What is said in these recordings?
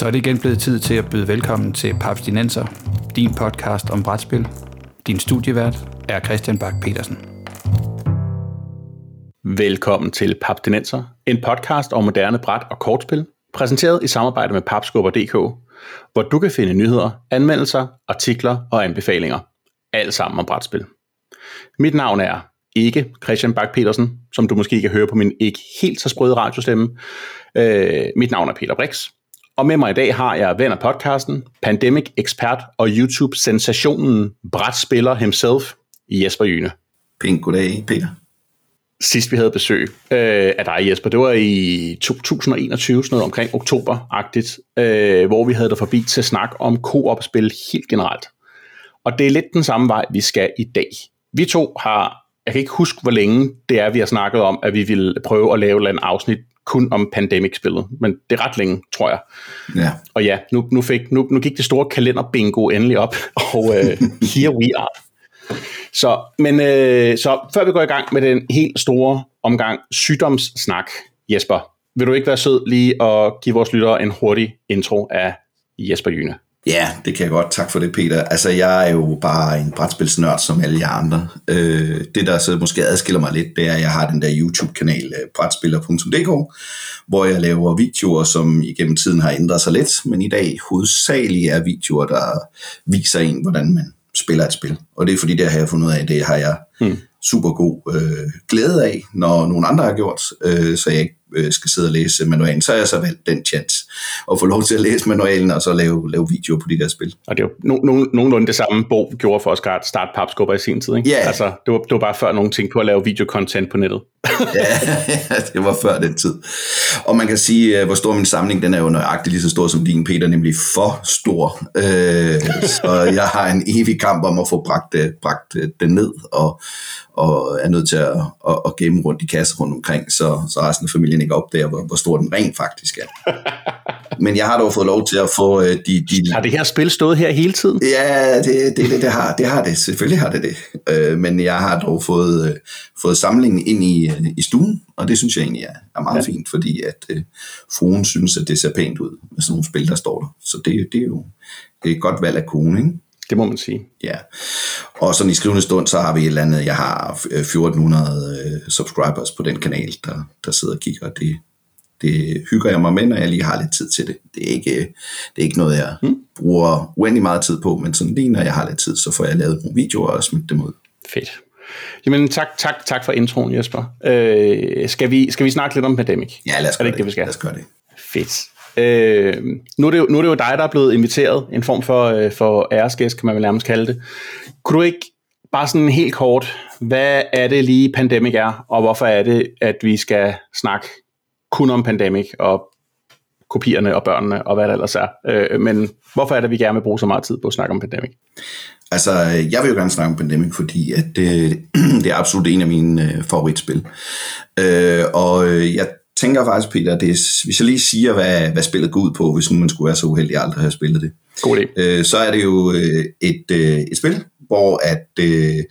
Så er det igen blevet tid til at byde velkommen til Papstinenser, din podcast om brætspil. Din studievært er Christian Bak petersen Velkommen til Papstinenser, en podcast om moderne bræt og kortspil, præsenteret i samarbejde med papskubber.dk, hvor du kan finde nyheder, anmeldelser, artikler og anbefalinger. Alt sammen om brætspil. Mit navn er ikke Christian Bak petersen som du måske kan høre på min ikke helt så sprøde radiostemme. Øh, mit navn er Peter Brix, og med mig i dag har jeg ven af podcasten, Pandemic ekspert og YouTube-sensationen brætspiller himself, Jesper Jyne. Pænt goddag, Peter. Sidst vi havde besøg øh, af dig, Jesper, det var i 2021, sådan noget omkring oktober-agtigt, øh, hvor vi havde dig forbi til snak om koop-spil helt generelt. Og det er lidt den samme vej, vi skal i dag. Vi to har, jeg kan ikke huske, hvor længe det er, vi har snakket om, at vi vil prøve at lave en afsnit kun om Pandemic-spillet, men det er ret længe, tror jeg. Ja. Og ja, nu, nu, fik, nu, nu gik det store kalenderbingo endelig op, og uh, here we are. Så, men, uh, så før vi går i gang med den helt store omgang sygdomssnak, Jesper, vil du ikke være sød lige at give vores lyttere en hurtig intro af Jesper Jyne? Ja, det kan jeg godt. Tak for det, Peter. Altså, jeg er jo bare en brætspilsnørd som alle jer andre. Øh, det, der så måske adskiller mig lidt, det er, at jeg har den der YouTube-kanal, øh, brætspiller.dk, hvor jeg laver videoer, som igennem tiden har ændret sig lidt, men i dag hovedsageligt er videoer, der viser en, hvordan man spiller et spil. Og det er fordi, det har jeg fundet ud af, det har jeg hmm. super god øh, glæde af, når nogen andre har gjort, øh, så jeg ikke øh, skal sidde og læse manualen, så har jeg så valgt den chance at få lov til at læse manualen og så lave, lave videoer på de der spil. Og det er jo no, no, nogenlunde det samme bog gjorde for at starte papskubber i sin tid, ikke? Ja. Altså, det var, det var bare før nogen ting på at lave videokontent på nettet. ja, det var før den tid. Og man kan sige, øh, hvor stor min samling, den er jo nøjagtigt lige så stor som din, Peter, nemlig for stor. Øh, så jeg har en evig kamp om at få bragt, øh, bragt den ned, og, og er nødt til at, at, at gemme rundt i kasser rundt omkring, så, så resten af familien ikke opdager, hvor, hvor stor den rent faktisk er. Men jeg har dog fået lov til at få de... de har det her spil stået her hele tiden? Ja, det, det, det, det, har, det har det. Selvfølgelig har det det. Men jeg har dog fået, fået samlingen ind i, i stuen, og det synes jeg egentlig er, er meget ja. fint, fordi at øh, fruen synes, at det ser pænt ud med sådan nogle spil, der står der. Så det, det er jo det er et godt valg af kone, ikke? Det må man sige. Ja. Og sådan i skrivende stund, så har vi et eller andet, jeg har 1400 øh, subscribers på den kanal, der, der sidder og kigger, det, det hygger jeg mig med, når jeg lige har lidt tid til det. Det er ikke, det er ikke noget, jeg hmm. bruger uendelig meget tid på, men sådan lige når jeg har lidt tid, så får jeg lavet nogle videoer og smidt dem ud. Fedt. Jamen tak, tak, tak for introen, Jesper. Øh, skal, vi, skal vi snakke lidt om Pandemic? Ja, lad os gøre det. det, vi skal? Lad os gøre det. Fedt. Øh, nu, er det jo, nu er det jo dig, der er blevet inviteret, en form for, øh, for æresgæst, kan man vel nærmest kalde det. Kunne du ikke bare sådan helt kort, hvad er det lige Pandemic er, og hvorfor er det, at vi skal snakke kun om Pandemic, og kopierne og børnene, og hvad det ellers er. Øh, men hvorfor er det, at vi gerne vil bruge så meget tid på at snakke om Pandemic? Altså, jeg vil jo gerne snakke om Pandemic, fordi at det, det er absolut en af mine øh, favoritspil. Øh, og øh, jeg tænker faktisk, Peter, det er, hvis jeg lige siger, hvad, hvad spillet går ud på, hvis nu man skulle være så uheldig at aldrig have spillet det. God idé. Øh, så er det jo øh, et, øh, et spil, hvor at øh,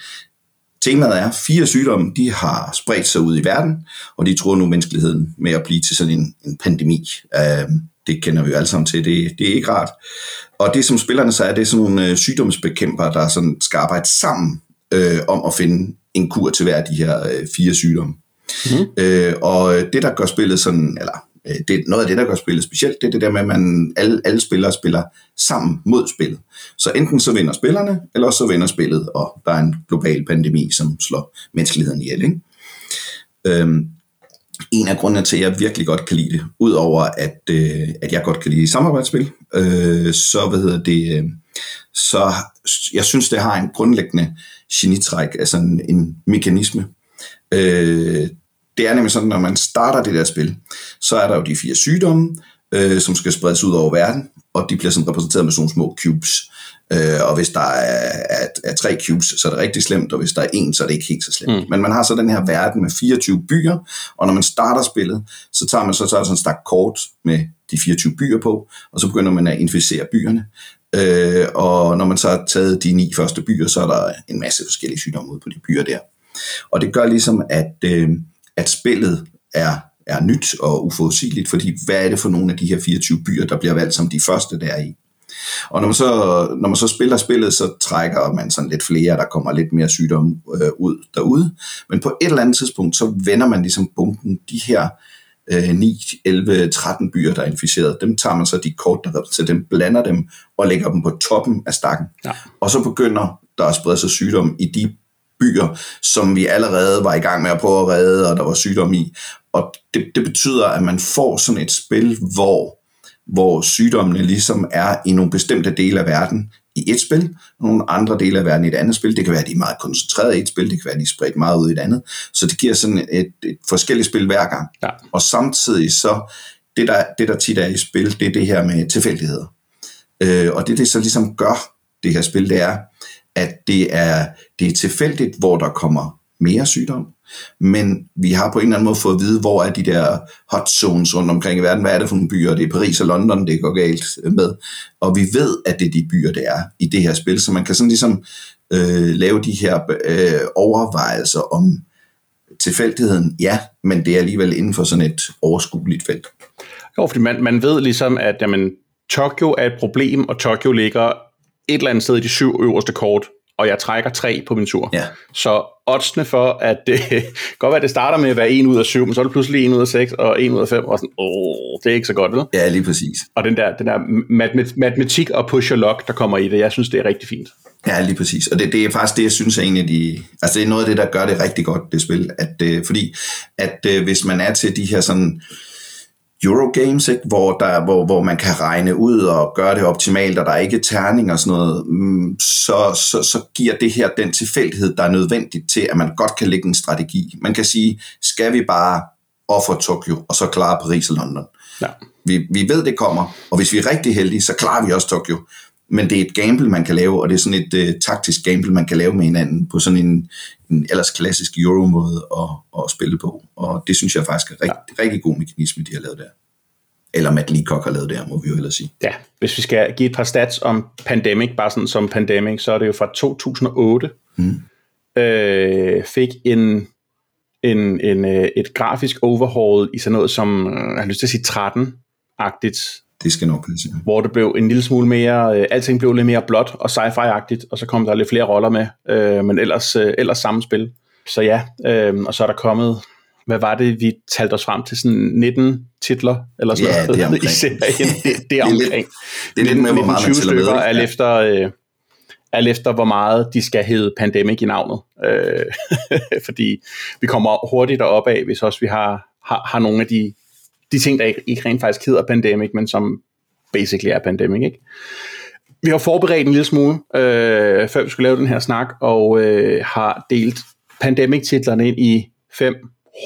temaet er, fire sygdomme, de har spredt sig ud i verden, og de tror nu menneskeligheden med at blive til sådan en, en pandemi. Øh, det kender vi jo alle sammen til, det, det er ikke rart. Og det som spillerne så er, det er sådan nogle øh, sygdomsbekæmpere, der sådan skal arbejde sammen øh, om at finde en kur til hver af de her øh, fire sygdomme. Mm. Øh, og det der gør spillet sådan, eller øh, det, noget af det der gør spillet specielt, det er det der med, at man, alle, alle spillere spiller sammen mod spillet. Så enten så vinder spillerne, eller så vinder spillet, og der er en global pandemi, som slår menneskeligheden ihjel. Ikke? Øhm, en af grundene til, at jeg virkelig godt kan lide det, udover at, øh, at jeg godt kan lide samarbejdsspil, øh, så hvad hedder det, øh, så jeg synes, det har en grundlæggende genitræk, altså en, en mekanisme. Øh, det er nemlig sådan, når man starter det der spil, så er der jo de fire sygdomme, øh, som skal spredes ud over verden, og de bliver sådan repræsenteret med sådan små cubes. Øh, og hvis der er, er, er tre cubes, så er det rigtig slemt, og hvis der er en, så er det ikke helt så slemt. Mm. Men man har så den her verden med 24 byer, og når man starter spillet, så tager man så, så er der sådan en stak kort med de 24 byer på, og så begynder man at inficere byerne. Øh, og når man så har taget de ni første byer, så er der en masse forskellige sygdomme ud på de byer der. Og det gør ligesom, at, øh, at spillet er er nyt og uforudsigeligt, fordi hvad er det for nogle af de her 24 byer, der bliver valgt som de første der i? Og når man, så, når man så spiller spillet, så trækker man sådan lidt flere, der kommer lidt mere sygdom øh, ud derude. Men på et eller andet tidspunkt, så vender man ligesom bunken de her øh, 9, 11, 13 byer, der er inficeret. Dem tager man så de kort, der til dem, blander dem og lægger dem på toppen af stakken. Ja. Og så begynder der at sprede sig sygdom i de byer, som vi allerede var i gang med at prøve at redde, og der var sygdom i. Og det, det betyder, at man får sådan et spil, hvor hvor sygdommene ligesom er i nogle bestemte dele af verden i et spil, og nogle andre dele af verden i et andet spil. Det kan være, at de er meget koncentreret i et spil, det kan være, at de er spredt meget ud i et andet. Så det giver sådan et, et forskelligt spil hver gang. Ja. Og samtidig så, det der, det der tit er i spil, det er det her med tilfældigheder. Øh, og det det så ligesom gør, det her spil, det er, at det er, det er tilfældigt, hvor der kommer mere sygdom, men vi har på en eller anden måde fået at vide, hvor er de der hot zones rundt omkring i verden, hvad er det for nogle byer, det er Paris og London, det går galt med, og vi ved, at det er de byer, det er i det her spil, så man kan sådan ligesom øh, lave de her øh, overvejelser om tilfældigheden, ja, men det er alligevel inden for sådan et overskueligt felt. Jo, fordi man, man ved ligesom, at jamen, Tokyo er et problem, og Tokyo ligger et eller andet sted i de syv øverste kort og jeg trækker tre på min tur. Ja. Så oddsene for, at det godt være, at det starter med at være en ud af syv, men så er det pludselig en ud af seks og en ud af fem, og sådan, åh, det er ikke så godt, vel? Ja, lige præcis. Og den der, den der matematik og push your luck, der kommer i det, jeg synes, det er rigtig fint. Ja, lige præcis. Og det, det er faktisk det, jeg synes er en af de... Altså, det er noget af det, der gør det rigtig godt, det spil. At, øh, fordi, at øh, hvis man er til de her sådan Eurogames, ikke? Hvor, der, hvor, hvor man kan regne ud og gøre det optimalt, og der er ikke terning og sådan noget, mm, så, så, så giver det her den tilfældighed, der er nødvendigt til, at man godt kan lægge en strategi. Man kan sige, skal vi bare ofre Tokyo, og så klare Paris og London? Ja. Vi, vi ved, det kommer, og hvis vi er rigtig heldige, så klarer vi også Tokyo men det er et gamble, man kan lave, og det er sådan et uh, taktisk gamble, man kan lave med hinanden på sådan en, en ellers klassisk Euro-måde at, at spille på. Og det synes jeg faktisk er rigtig, ja. rigtig god mekanisme, de har lavet der. Eller Matt Leacock har lavet der, må vi jo ellers sige. Ja, hvis vi skal give et par stats om Pandemic, bare sådan som Pandemic, så er det jo fra 2008, mm. øh, fik en, en, en, øh, et grafisk overhaul i sådan noget som, øh, jeg har lyst til at sige 13-agtigt, det skal nok passe. Hvor det blev en lille smule mere, øh, alting blev lidt mere blåt og sci-fi-agtigt, og så kom der lidt flere roller med, øh, men ellers, øh, ellers samme spil. Så ja, øh, og så er der kommet, hvad var det, vi talte os frem til, sådan 19 titler, eller sådan ja, noget, det er omkring. i serien. Det, det er omkring. Det er lidt med, hvor meget man tæller med. Alt efter, øh, alt efter, hvor meget de skal hedde Pandemic i navnet. Øh, fordi vi kommer hurtigt op af, hvis også vi har, har, har nogle af de de ting, der ikke, ikke rent faktisk hedder Pandemic, men som basically er Pandemic, ikke? Vi har forberedt en lille smule, øh, før vi skulle lave den her snak, og øh, har delt Pandemic-titlerne ind i fem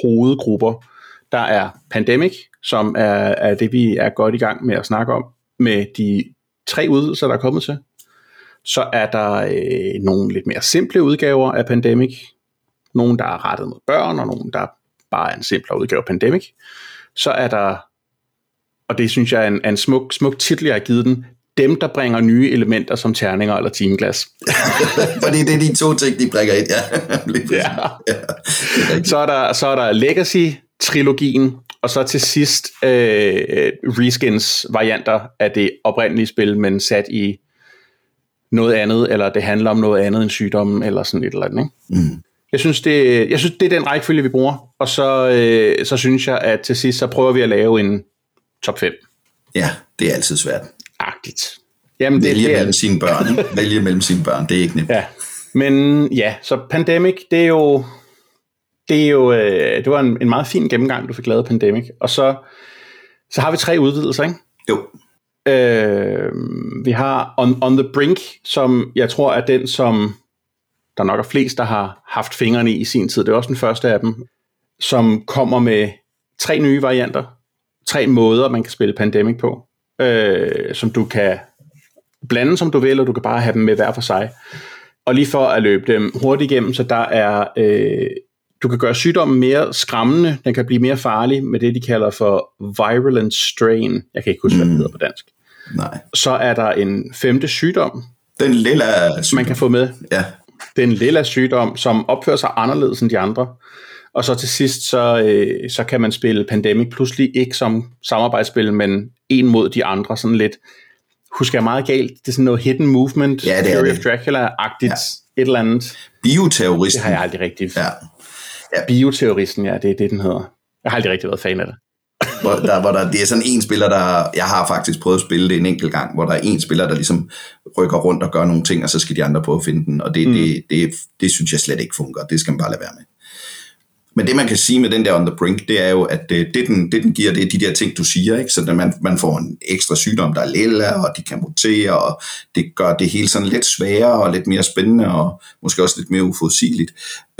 hovedgrupper. Der er Pandemic, som er, er det, vi er godt i gang med at snakke om, med de tre udvidelser, der er kommet til. Så er der øh, nogle lidt mere simple udgaver af Pandemic. Nogle, der er rettet mod børn, og nogle, der bare er en simplere udgave af Pandemic så er der, og det synes jeg er en, en smuk, smuk titel, jeg har givet den, dem, der bringer nye elementer som terninger eller timeglas. Fordi det er de to ting, de bringer ind, ja. ja. ja så, er der, så er der Legacy-trilogien, og så til sidst øh, reskins varianter af det oprindelige spil, men sat i noget andet, eller det handler om noget andet end sygdommen, eller sådan et eller andet. Ikke? Mm. Jeg synes, det, jeg synes, det er den rækkefølge, vi bruger. Og så, øh, så synes jeg, at til sidst, så prøver vi at lave en top 5. Ja, det er altid svært. Agtigt. Jamen, det, Vælge det er, mellem sine børn. Vælge mellem sine børn, det er ikke nemt. Ja. Men ja, så Pandemic, det er jo, det er jo, øh, det var en, en meget fin gennemgang, du fik lavet Pandemic. Og så, så har vi tre udvidelser, ikke? Jo. Øh, vi har On, On the Brink, som jeg tror er den, som der nok er flest, der har haft fingrene i sin tid. Det er også den første af dem, som kommer med tre nye varianter. Tre måder, man kan spille Pandemic på, øh, som du kan blande, som du vil, og du kan bare have dem med hver for sig. Og lige for at løbe dem hurtigt igennem, så der er, øh, du kan gøre sygdommen mere skræmmende, den kan blive mere farlig med det, de kalder for virulent strain. Jeg kan ikke huske, mm. hvad det hedder på dansk. Nej. Så er der en femte sygdom, den lille sygdom. man kan få med. Ja. Det er en lilla sygdom, som opfører sig anderledes end de andre. Og så til sidst, så, øh, så kan man spille Pandemic pludselig ikke som samarbejdsspil, men en mod de andre, sådan lidt, husker jeg meget galt, det er sådan noget hidden movement, Ja, det Fury of Dracula-agtigt, Ja. et eller andet. Bioterroristen. Det har jeg aldrig rigtig... Ja. Bioterroristen, ja, det er det, den hedder. Jeg har aldrig rigtig været fan af det. Hvor der, hvor der, det er sådan en spiller, der... Jeg har faktisk prøvet at spille det en enkelt gang, hvor der er en spiller, der ligesom rykker rundt og gør nogle ting, og så skal de andre prøve at finde den. Og det, mm. det, det, det synes jeg slet ikke fungerer. Det skal man bare lade være med. Men det, man kan sige med den der on the brink, det er jo, at det, det, den, det den giver, det er de der ting, du siger. Ikke? Så man, man får en ekstra sygdom, der er lilla, og de kan mutere, og det gør det hele sådan lidt sværere og lidt mere spændende, og måske også lidt mere uforudsigeligt.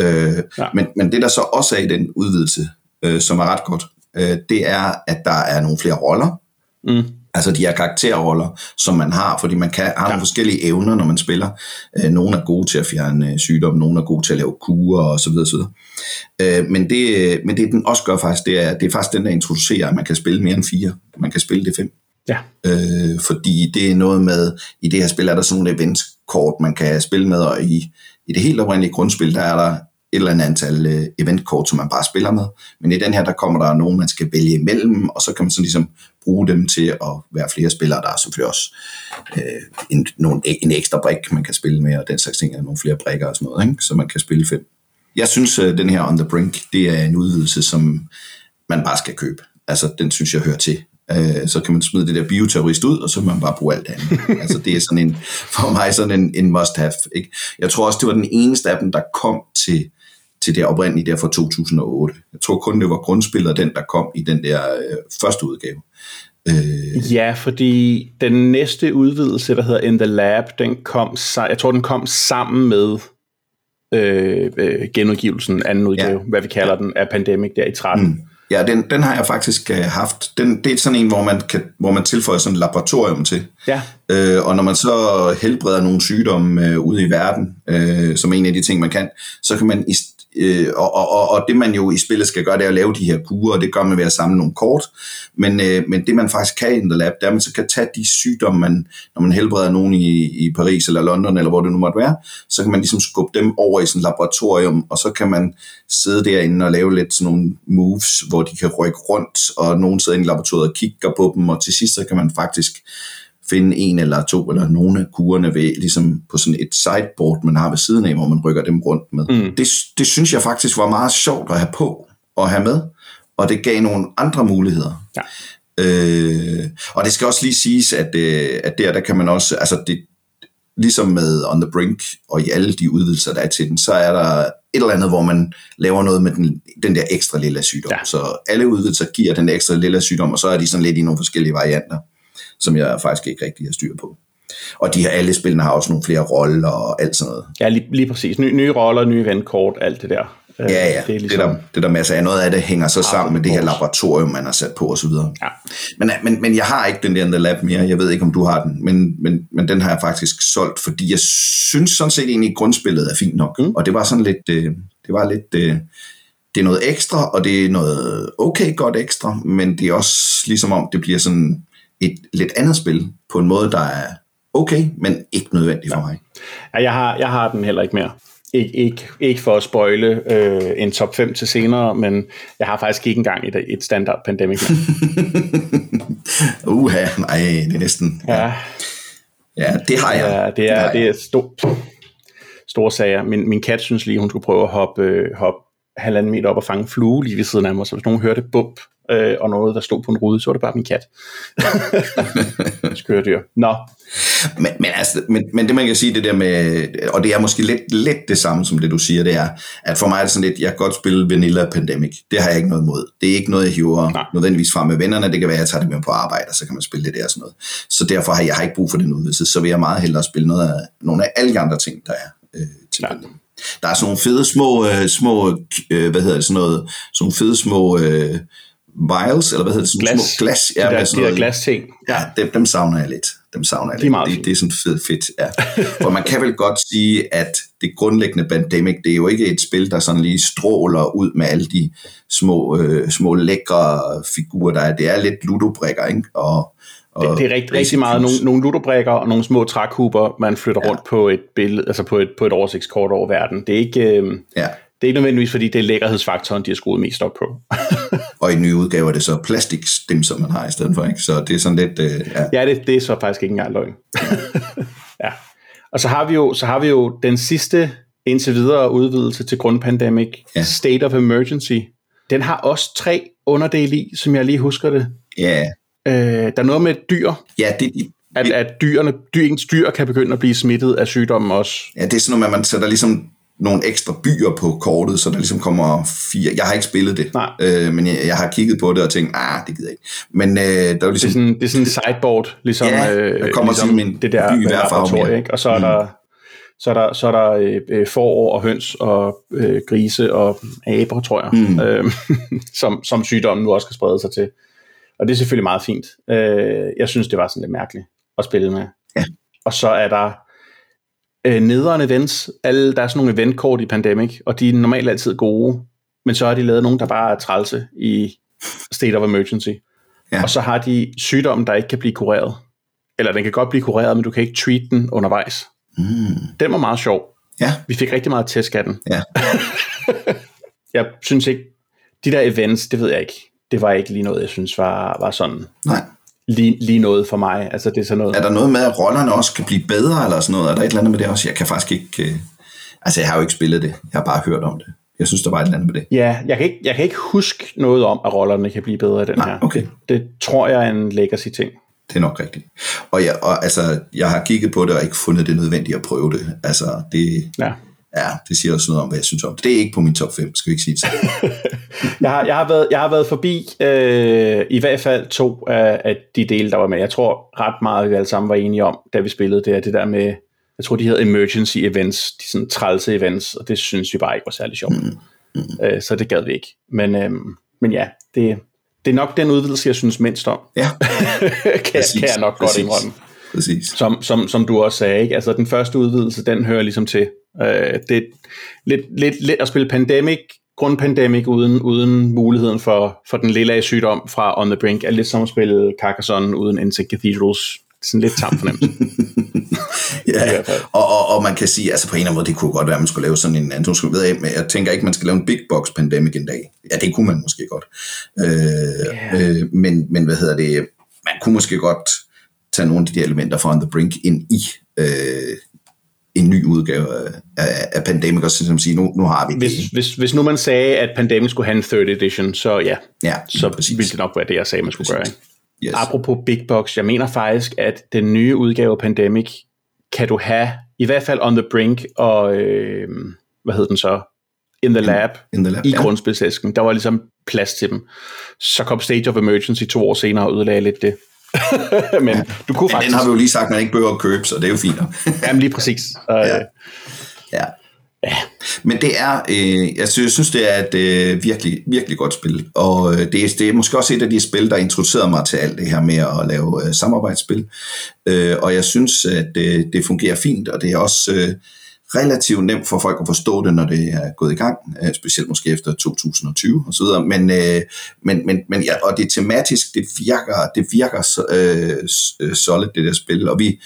Øh, ja. men, men det, der så også er i den udvidelse, øh, som er ret godt, øh, det er, at der er nogle flere roller. Mm. Altså de her karakterroller, som man har, fordi man kan, har ja. nogle forskellige evner, når man spiller. Øh, nogle er gode til at fjerne øh, sygdom, nogle er gode til at lave kurer og så videre, så videre. Øh, men, det, men det den også gør faktisk, det er, det er faktisk den, der introducerer, at man kan spille mere end fire. Man kan spille det fem. Ja. Øh, fordi det er noget med, i det her spil er der sådan nogle eventkort, man kan spille med, og i, i det helt oprindelige grundspil, der er der et eller andet antal øh, eventkort, som man bare spiller med. Men i den her, der kommer der nogen, man skal vælge imellem, og så kan man så ligesom bruge dem til at være flere spillere. Der er selvfølgelig også øh, en, nogle, en ekstra brik, man kan spille med, og den slags ting, og nogle flere brikker og sådan noget, ikke? så man kan spille fem. Jeg synes, at den her On The Brink, det er en udvidelse, som man bare skal købe. Altså, den synes jeg hører til. Øh, så kan man smide det der bioterrorist ud, og så kan man bare bruge alt det andet. altså, det er sådan en, for mig sådan en, en must-have. Ikke? Jeg tror også, det var den eneste af dem, der kom til, til det oprindelige der fra 2008. Jeg tror kun, det var grundspillet den, der kom i den der øh, første udgave. Øh, Ja, fordi den næste udvidelse, der hedder In the Lab, den kom, jeg tror, den kom sammen med øh, øh, genudgivelsen, anden udgave, ja. hvad vi kalder ja. den, af Pandemic der i 13. Mm. ja, den, den har jeg faktisk øh, haft. Den, det er sådan en, hvor man, kan, hvor man tilføjer sådan et laboratorium til. Ja, Øh, og når man så helbreder nogle sygdomme øh, ude i verden, øh, som er en af de ting, man kan, så kan man, i, øh, og, og, og, og det man jo i spillet skal gøre, det er at lave de her kurer, og det gør man ved at samle nogle kort. Men, øh, men det man faktisk kan i The Lab, det er, at man så kan tage de sygdomme, man, når man helbreder nogen i, i Paris eller London, eller hvor det nu måtte være, så kan man ligesom skubbe dem over i sådan et laboratorium, og så kan man sidde derinde og lave lidt sådan nogle moves, hvor de kan rykke rundt, og nogen sidder inde i laboratoriet og kigger på dem, og til sidst så kan man faktisk finde en eller to, eller nogle af kurerne ved, ligesom på sådan et sideboard, man har ved siden af, hvor man rykker dem rundt med. Mm. Det, det synes jeg faktisk var meget sjovt at have på, og have med, og det gav nogle andre muligheder. Ja. Øh, og det skal også lige siges, at, øh, at der, der kan man også, altså det, ligesom med On The Brink, og i alle de udvidelser, der er til den, så er der et eller andet, hvor man laver noget med den, den der ekstra lille sygdom. Ja. Så alle udvidelser giver den ekstra lille sygdom, og så er de sådan lidt i nogle forskellige varianter, som jeg faktisk ikke rigtig har styr på. Og de her alle spillene har også nogle flere roller og alt sådan noget. ja lige, lige præcis. Ny, nye roller, nye eventkort, alt det der. Øh, Ja, ja, Det er, ligesom, det, er der, det er der masser af. Noget af det hænger så sammen med det her laboratorium, man har sat på osv. Ja. Men, men, men jeg har ikke den der The Lab mere. Jeg ved ikke, om du har den. Men, men, men den har jeg faktisk solgt, fordi jeg synes sådan set egentlig, at grundspillet er fint nok. Mm. Og det var sådan lidt... Øh, det var lidt... Øh, det er noget ekstra, og det er noget okay godt ekstra, men det er også ligesom om, det bliver sådan et lidt andet spil, på en måde, der er okay, men ikke nødvendigt for mig. Ja, jeg, har, jeg har den heller ikke mere. Ikke, ikke, ikke for at spoile øh, en top 5 til senere, men jeg har faktisk ikke engang et, et standard pandemic. Uha, nej, det er næsten... ja, Ja, det har jeg. ja, det er, det er stor, store sager. Min, min kat synes lige, hun skulle prøve at hoppe, øh, hoppe halvanden meter op og fange flue lige ved siden af mig, så hvis nogen hørte bump øh, og noget, der stod på en rude, så var det bare min kat. Skøre dyr. Nå, Men, men, altså, men, men det man kan sige, det der med, og det er måske lidt, lidt det samme som det du siger, det er, at for mig er det sådan lidt, jeg kan godt spille Vanilla Pandemic. Det har jeg ikke noget imod. Det er ikke noget, jeg hiver Nej. nødvendigvis frem med vennerne. Det kan være, at jeg tager det med på arbejde, og så kan man spille det der og sådan noget. Så derfor har jeg har ikke brug for den udvidelse. Så vil jeg meget hellere spille noget af, nogle af alle de andre ting, der er øh, til Ja. Pandemic. Der er sådan nogle fede små, øh, små øh, hvad hedder det, sådan noget, sådan nogle fede små øh, vials, eller hvad hedder det, sådan Glas. små glas. de der, med de sådan der noget- glasting. Ja, dem, dem savner jeg lidt. Dem savner jeg De lidt. Det, det er sådan fedt, fedt ja. For man kan vel godt sige, at det grundlæggende Pandemic, det er jo ikke et spil, der sådan lige stråler ud med alle de små, øh, små lækre figurer, der er. Det er lidt ludobrikker, ikke? Og, og Det, det er rigtig, rigtig meget nogle, nogle ludobrikker og nogle små trækuber, man flytter ja. rundt på et billede, altså på et, på et oversigtskort over verden. Det er ikke, øh, Ja. Det er ikke nødvendigvis, fordi det er lækkerhedsfaktoren, de har skruet mest op på. og i nye udgave er det så plastikstim, som man har i stedet for, ikke? Så det er sådan lidt... Øh, ja, ja det, det er så faktisk ikke engang løgn. ja. Og så har vi jo, så har vi jo den sidste indtil videre udvidelse til grundpandemic, ja. State of Emergency. Den har også tre underdele i, som jeg lige husker det. Ja. Øh, der er noget med dyr. Ja, det, at, at dyrene, dyrens dyr kan begynde at blive smittet af sygdommen også. Ja, det er sådan noget at man sætter ligesom nogle ekstra byer på kortet, så der ligesom kommer fire. Jeg har ikke spillet det, Nej. øh, men jeg, jeg har kigget på det og tænkt, ah, det gider jeg ikke. Men øh, der er ligesom... Det er sådan, det er sådan en sideboard, ligesom, ja, der kommer øh, ligesom en det der by hver farve, ikke? Og så er mm. der så er der, så er der øh, øh, forår og høns og øh, grise og aber, tror jeg, mm. øh, som, som sygdommen nu også kan sprede sig til. Og det er selvfølgelig meget fint. Øh, jeg synes, det var sådan lidt mærkeligt at spille med. Ja. Og så er der øh, nederen events. Alle, der er sådan nogle eventkort i Pandemic, og de er normalt altid gode, men så har de lavet nogle, der bare er trælse i State of Emergency. Ja. Og så har de sygdommen, der ikke kan blive kureret. Eller den kan godt blive kureret, men du kan ikke treat den undervejs. Mm. Den var meget sjov. Ja. Vi fik rigtig meget tæsk af den. Ja. jeg synes ikke, de der events, det ved jeg ikke. Det var ikke lige noget, jeg synes var, var sådan. Nej lige, lige noget for mig. Altså, det er, sådan noget. er der noget med, at rollerne også kan blive bedre, eller sådan noget? Er der et eller andet med det også? Jeg kan faktisk ikke... Øh... Altså, jeg har jo ikke spillet det. Jeg har bare hørt om det. Jeg synes, der var et eller andet med det. Ja, jeg kan ikke, jeg kan ikke huske noget om, at rollerne kan blive bedre i den Nej, her. okay. Det, det tror jeg er en legacy-ting. Det er nok rigtigt. Og, jeg, og altså, jeg har kigget på det og ikke fundet det nødvendigt at prøve det. Altså, det, ja. Ja, det siger også noget om, hvad jeg synes om det. Det er ikke på min top 5, skal vi ikke sige det. jeg, har, jeg, har været, jeg har været forbi øh, i hvert fald to af, af de dele, der var med. Jeg tror ret meget, vi alle sammen var enige om, da vi spillede det, er det der med, jeg tror, de hedder emergency events, de sådan trælse events, og det synes vi bare ikke var særlig sjovt. Mm. Mm. Øh, så det gad vi ikke. Men, øh, men ja, det, det er nok den udvidelse, jeg synes mindst om. Ja. kan, præcis, kan jeg nok præcis. godt indrømme. Præcis. Som, som, som du også sagde, ikke? Altså, den første udvidelse, den hører ligesom til. Øh, det er lidt, lidt, lidt at spille Pandemic, grundpandemic, uden, uden muligheden for, for den lille af sygdom fra On the Brink, er lidt som at spille Carcassonne uden Insect Cathedrals. Sådan lidt tam fornemmelse. ja, og, og, og, man kan sige, altså på en eller anden måde, det kunne godt være, at man skulle lave sådan en anden, skulle ved, men jeg tænker ikke, man skal lave en big box pandemic en dag. Ja, det kunne man måske godt. Øh, yeah. øh, men, men hvad hedder det, man kunne måske godt tage nogle af de elementer fra On the Brink ind i øh, en ny udgave af, af Pandemic, og så sige, nu, nu har vi hvis, det. Hvis, hvis nu man sagde, at Pandemic skulle have en third edition, så ja, ja så præcis. ville det nok være det, jeg sagde, man skulle præcis. gøre. Yes. Apropos Big Box, jeg mener faktisk, at den nye udgave af Pandemic, kan du have, i hvert fald On The Brink, og øh, hvad hed den så? In the Lab, in the lab i ja. grundspilsæsken. Der var ligesom plads til dem. Så kom Stage of Emergency to år senere og ødelagde lidt det. men ja. du kunne men faktisk... den har vi jo lige sagt, at man ikke behøver at købe, så det er jo fint. Jamen lige præcis. Ja. ja. Ja. Men det er, øh, jeg, synes, jeg synes, det er et øh, virkelig, virkelig godt spil, og øh, det, er, det er måske også et af de spil, der introducerede mig til alt det her med at lave øh, samarbejdsspil, øh, og jeg synes, at øh, det fungerer fint, og det er også øh, relativt nemt for folk at forstå det, når det er gået i gang, øh, specielt måske efter 2020 og så videre, men, øh, men, men, men ja, og det tematisk, det virker, det virker øh, øh, solid, det der spil, og vi,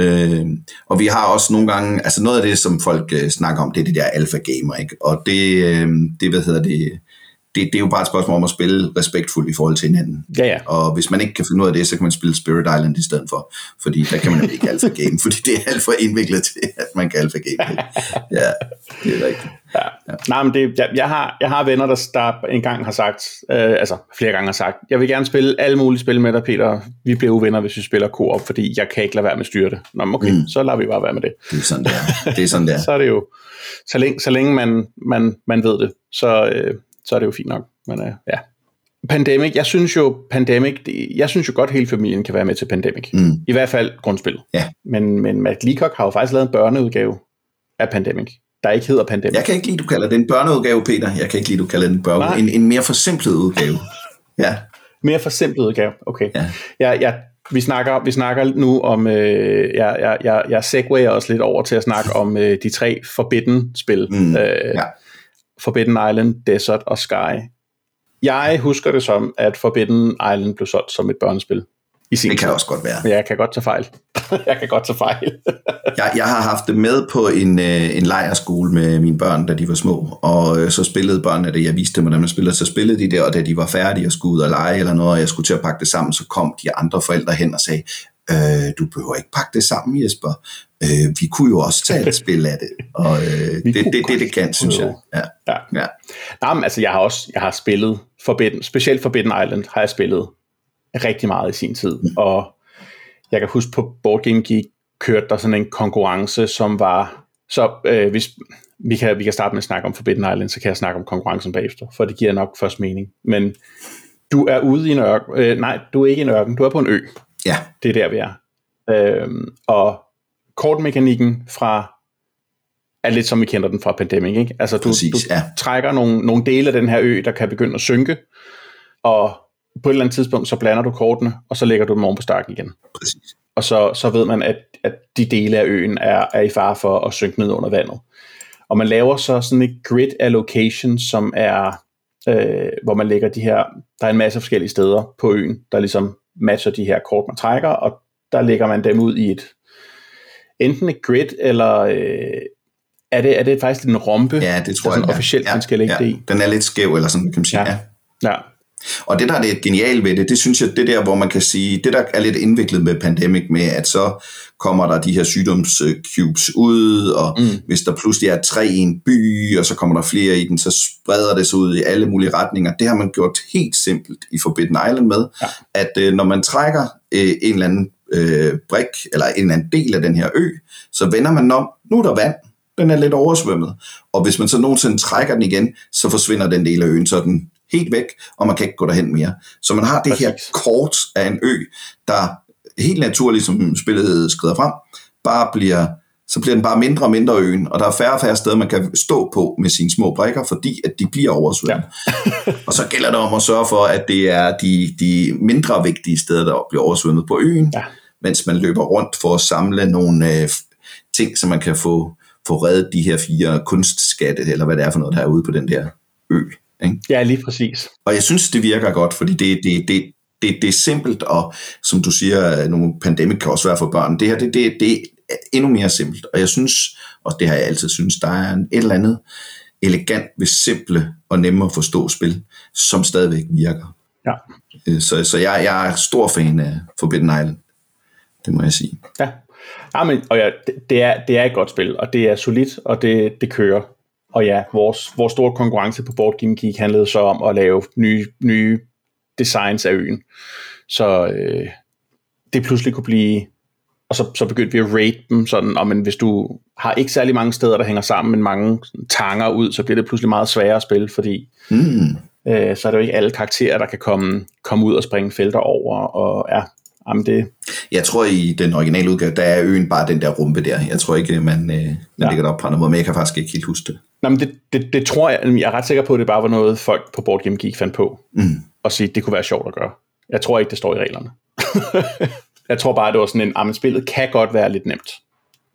Øh, og vi har også nogle gange, altså noget af det, som folk øh, snakker om, det er det der alpha gamer, ikke? Og det, øh, det hvad hedder det, det, det er jo bare et spørgsmål om at spille respektfuldt i forhold til hinanden. Ja, ja. Og hvis man ikke kan finde ud af det, så kan man spille Spirit Island i stedet for, fordi der kan man ikke alpha game, fordi det er alt for indviklet til, at man kan alpha game. Ja, det er rigtigt. Ja. Ja. Nej, men det, jeg, jeg, har, jeg har venner, der, der engang har sagt, øh, altså flere gange har sagt, jeg vil gerne spille alle mulige spil med dig, Peter. Vi bliver uvenner, hvis vi spiller co-op, fordi jeg kan ikke lade være med at styre det. Nå, okay, mm. så lader vi bare være med det. Det er sådan, det er. Det er, sådan, det er. så er det jo, så længe, så længe man, man, man ved det, så, øh, så er det jo fint nok. Men øh, ja. Pandemic, jeg synes jo, Pandemic, jeg synes jo godt, hele familien kan være med til Pandemic. Mm. I hvert fald grundspillet. Ja. Men, men Matt Leacock har jo faktisk lavet en børneudgave af Pandemic, der ikke hedder Pandemic. Jeg kan ikke lide, du kalder det en børneudgave, Peter. Jeg kan ikke lide, du kalder det en børne. En, en mere forsimplet udgave. Ja. Mere forsimplet udgave, okay. Ja. Jeg, jeg, vi, snakker, vi snakker nu om, øh, jeg, jeg, jeg, jeg segwayer os lidt over til at snakke om øh, de tre Forbidden-spil. Mm. Øh, ja. Forbidden Island, Desert og Sky. Jeg husker det som, at Forbidden Island blev solgt som et børnespil. i sin Det kan tid. også godt være. Men jeg kan godt tage fejl. jeg kan godt tage fejl. Jeg, jeg har haft det med på en, øh, en lejerskole med mine børn, da de var små, og øh, så spillede børnene det. Jeg viste dem, hvordan man spiller, så spillede de det, og da de var færdige og skulle ud og lege eller noget, og jeg skulle til at pakke det sammen, så kom de andre forældre hen og sagde, øh, du behøver ikke pakke det sammen, Jesper. Øh, vi kunne jo også tage et spil af det. Og øh, det, det, det, det, godt kan, synes jeg. Ja. Ja. Ja. Nej, men altså, jeg har også jeg har spillet Forbidden, specielt Forbidden Island har jeg spillet rigtig meget i sin tid, mm. og jeg kan huske på Board Game Geek kørte der sådan en konkurrence, som var, så øh, hvis, vi kan, vi kan starte med at snakke om Forbidden Island, så kan jeg snakke om konkurrencen bagefter, for det giver nok først mening. Men du er ude i en ørken, øh, nej, du er ikke i en ørken, du er på en ø. ja, Det er der, vi er. Øhm, og kortmekanikken fra er lidt som vi kender den fra Pandemic, ikke? Altså du, Præcis, du ja. trækker nogle, nogle dele af den her ø, der kan begynde at synke, og på et eller andet tidspunkt, så blander du kortene, og så lægger du dem oven på stakken igen. præcis. Og så, så ved man, at, at de dele af øen er, er i fare for at synke ned under vandet. Og man laver så sådan et grid allocation, som er, øh, hvor man lægger de her, der er en masse forskellige steder på øen, der ligesom matcher de her kort, man trækker, og der lægger man dem ud i et, enten et grid, eller øh, er, det, er det faktisk en rompe, Ja, det tror der sådan jeg. ja. officielt, ja, man skal lægge ja. det i? Den er lidt skæv, eller sådan kan man sige. Ja. Ja. Ja, Og det, der er det geniale ved det, det synes jeg, det der, hvor man kan sige, det der er lidt indviklet med pandemic, med at så kommer der de her sygdomscubes ud, og mm. hvis der pludselig er tre i en by, og så kommer der flere i den, så spreder det sig ud i alle mulige retninger. Det har man gjort helt simpelt i Forbidden Island med, ja. at øh, når man trækker øh, en eller anden øh, brik, eller en eller anden del af den her ø, så vender man om, nu er der vand, den er lidt oversvømmet. Og hvis man så nogensinde trækker den igen, så forsvinder den del af øen, så den helt væk, og man kan ikke gå derhen mere. Så man har det her kort af en ø, der helt naturligt, som spillet skrider frem, bare bliver, så bliver den bare mindre og mindre øen, og der er færre og færre steder, man kan stå på med sine små brikker, fordi at de bliver oversvømmet. Ja. og så gælder det om at sørge for, at det er de, de mindre vigtige steder, der bliver oversvømmet på øen, Ja. mens man løber rundt for at samle nogle øh, ting, så man kan få, få reddet de her fire kunstskatte, eller hvad det er for noget, der er ude på den der ø. Ikke? ja lige præcis. Og jeg synes, det virker godt, fordi det, det, det, det, det er simpelt, og som du siger, nogle pandemik kan også være for børn. Det her, det, det, det endnu mere simpelt. Og jeg synes, og det har jeg altid synes, der er en, et eller andet elegant ved simple og nemme at forstå spil, som stadigvæk virker. Ja. Øh, Så, så jeg, jeg er stor fan af Forbidden Island. Det må jeg sige. Ja, ja men, og ja, det, det, er, det er et godt spil, og det er solidt, og det, det kører. Og ja, vores, vores store konkurrence på Board Game Geek handlede så om at lave nye, nye designs af øen. Så øh, det pludselig kunne blive... Og så, så begyndte vi at rate dem sådan, og men hvis du har ikke særlig mange steder, der hænger sammen, men mange tanger ud, så bliver det pludselig meget sværere at spille, fordi Mm. øh, så er det jo ikke alle karakterer, der kan komme, komme ud og springe felter over, og ja, jamen det, Jeg tror, i den originale udgave, der er øen bare den der rumpe der. Jeg tror ikke, man, øh, man Ja. lægger det op på andre måder, men jeg kan faktisk ikke helt huske det. Nå, men det, det, det tror jeg, jeg er ret sikker på, at det bare var noget, folk på Board Game Geek fandt på, Mm. og sige, det kunne være sjovt at gøre. Jeg tror ikke, det står i reglerne. jeg tror bare, det var sådan en, at spillet kan godt være lidt nemt,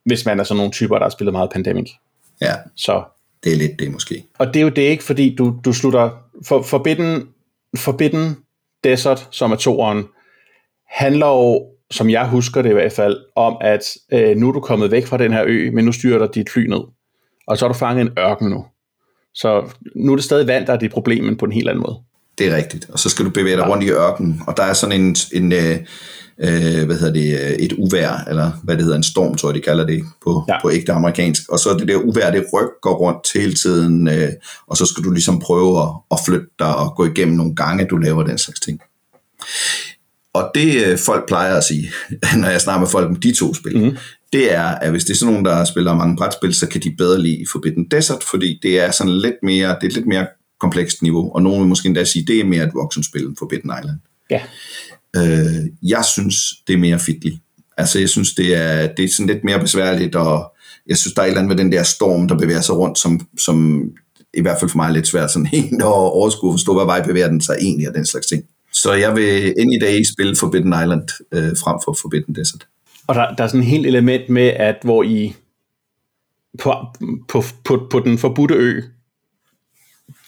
hvis man er sådan nogle typer, der har spillet meget Pandemic. Ja, Så, det er lidt det måske. og det er jo det ikke, fordi du, du slutter, for, Forbidden, Forbidden Desert, som er toeren, handler jo, som jeg husker det i hvert fald, om at øh, nu er du kommet væk fra den her ø, men nu styrer der dit fly ned. Og så har du fanget en ørken nu. Så nu er det stadig vand, der er dit problem, men på en helt anden måde. Det er rigtigt. Og så skal du bevæge dig rundt i ørkenen, og der er sådan en, en øh, hvad hedder det, øh, et uvær, eller hvad det hedder, en storm, tror jeg, de kalder det på, Ja. på ægte amerikansk. Og så det der uvær, det rykker rundt hele tiden, øh, og så skal du ligesom prøve at, at flytte dig og gå igennem nogle gange, du laver den slags ting. Og det øh, folk plejer at sige, når jeg snakker med folk om de to spil, mm. det er, at hvis det er sådan nogen, der spiller mange brætspil, så kan de bedre lide Forbidden Desert, fordi det er sådan lidt mere, det er lidt mere komplekst niveau, og nogen vil måske endda sige, det er mere et voksenspil end Forbidden Island. Ja, Øh, jeg synes, det er mere fitligt. Altså, jeg synes, det er, det er sådan lidt mere besværligt, og jeg synes, der er et eller andet med den der storm, der bevæger sig rundt, som, som i hvert fald for mig er lidt svært sådan helt at overskue og forstå, hvad vej bevæger den sig egentlig, og den slags ting. Så jeg vil any day spille Forbidden Island øh, frem for Forbidden Desert. og der, der er sådan et helt element med, at hvor I på, på, på, på den forbudte ø,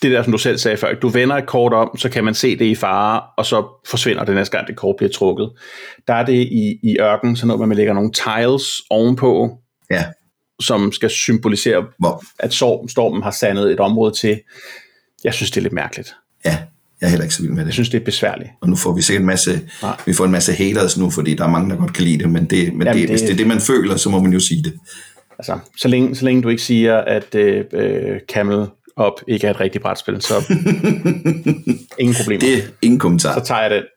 det der, som du selv sagde før, du vender et kort om, så kan man se det i fare, og så forsvinder det næste gang, det kort bliver trukket. Der er det i, i ørken, så når man lægger nogle tiles ovenpå, Ja, som skal symbolisere, hvor, at storm, stormen har sandet et område til. Jeg synes, det er lidt mærkeligt. ja, jeg er heller ikke så vild med Jeg det. synes, det er besværligt. Og nu får vi sikkert en masse, Nej. vi får en masse haters nu, fordi der er mange, der godt kan lide det, men, det, men Jamen, det, det- hvis det er det, man føler, så må man jo sige det. Altså, så længe, så længe du ikke siger, at øh, øh, Camel Up ikke er et rigtigt brætspil, så ingen problemer. Det er ingen kommentar. så tager jeg den.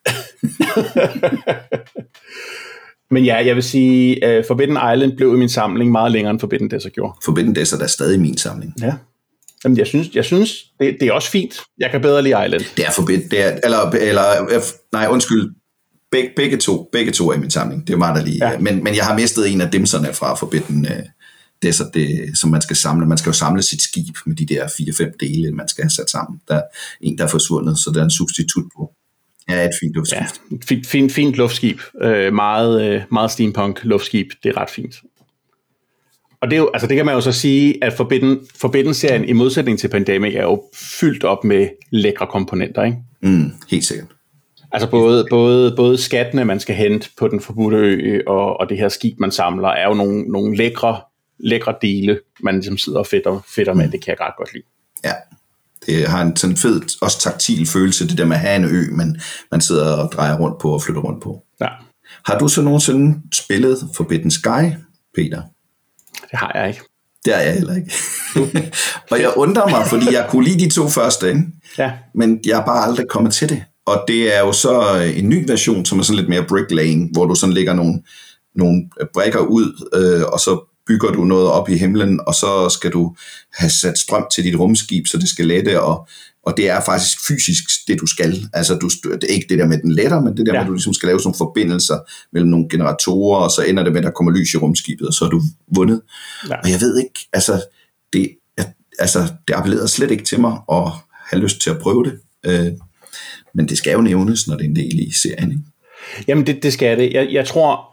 Men ja, jeg vil sige, uh, Forbidden Island blev i min samling meget længere end Forbidden Desert gjorde. Forbidden Desert er stadig i min samling. Ja. Jamen, jeg synes, jeg synes det, det er også fint. Jeg kan bedre lide Island. Det er forbidden, det er, eller, eller, øh, nej, undskyld, Beg, begge, to, begge to er i min samling. Det var der lige. Ja. Ja. Men, men jeg har mistet en af dimserne fra Forbidden uh, Desert, det, som man skal samle. Man skal jo samle sit skib med de der 4-5 dele, man skal have sat sammen. Der er en, der er forsvundet, så der er en substitut på. Ja, et fint Ja, luftskift. fint, fint, fint luftskib. Øh, meget, øh, meget steampunk luftskib. Det er ret fint. Og det, er jo, altså det kan man jo så sige, at Forbidden, Forbidden-serien i modsætning til Pandemic er jo fyldt op med lækre komponenter, ikke? Mm, helt sikkert. Altså både, både, både skattene, man skal hente på den forbudte ø, og, og det her skib, man samler, er jo nogle, nogle lækre, lækre dele, man ligesom sidder og fedter, fedter med. Det kan jeg ret godt lide. Ja. Det har en sådan fed, også taktil følelse, det der med at have en ø, men man sidder og drejer rundt på og flytter rundt på. Ja, Har du så nogensinde spillet Forbidden Sky, Peter? det har jeg ikke. Det er jeg heller ikke. og jeg undrer mig, fordi jeg kunne lide de to første, ikke? Ja, men jeg er bare aldrig kommet til det. Og det er jo så en ny version, som er sådan lidt mere bricklaying, hvor du sådan lægger nogle, nogle brækker ud, øh, og så bygger du noget op i himlen, og så skal du have sat strøm til dit rumskib, så det skal lette, og, og det er faktisk fysisk det, du skal. Altså, du, det er ikke det der med den letter, men det der ja. Med, at du ligesom skal lave sådan nogle forbindelser mellem nogle generatorer, og så ender det med, at der kommer lys i rumskibet, og så er du vundet. Ja. Og jeg ved ikke, altså, det, altså, det appellerede slet ikke til mig at have lyst til at prøve det. Øh, men det skal jo nævnes, når det er en del i serien. Ikke? Jamen, det, det skal det. Jeg, jeg, tror,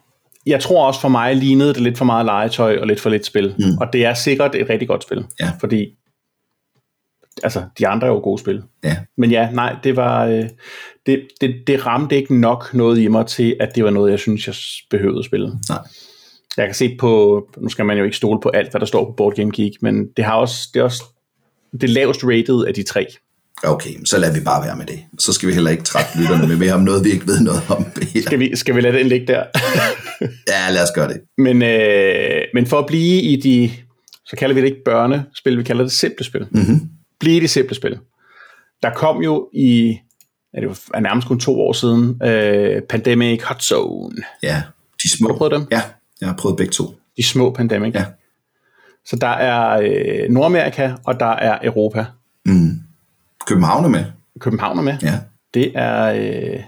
jeg tror også for mig lignede det lidt for meget legetøj og lidt for lidt spil. Mm. Og det er sikkert et rigtig godt spil. Ja. Fordi, altså, de andre er jo gode spil. Ja. Men ja, nej, det var, øh, det, det, det ramte ikke nok noget i mig til, at det var noget, jeg synes, jeg behøvede at spille. Nej. Jeg kan se på, nu skal man jo ikke stole på alt, hvad der står på Board Game Geek, men det har også, det er også det lavest rated af de tre. Okay, så lader vi bare være med det. Så skal vi heller ikke trætte lytterne med mere om noget, vi ikke ved noget om. Peter. Skal vi, skal vi lade den ligge der? Ja, lad os gøre det. Men, øh, men for at blive i de, så kalder vi det ikke børnespil, vi kalder det simple spil. Mm-hmm. Blive i de simple spil. Der kom jo i, ja, det var nærmest kun to år siden, øh, Pandemic Hot Zone. Ja, de små. Har du prøvet dem? Ja, jeg har prøvet begge to. De små Pandemic. Ja. Så der er øh, Nordamerika, og der er Europa. Mm. København er med. København er med. Ja. Det er, øh,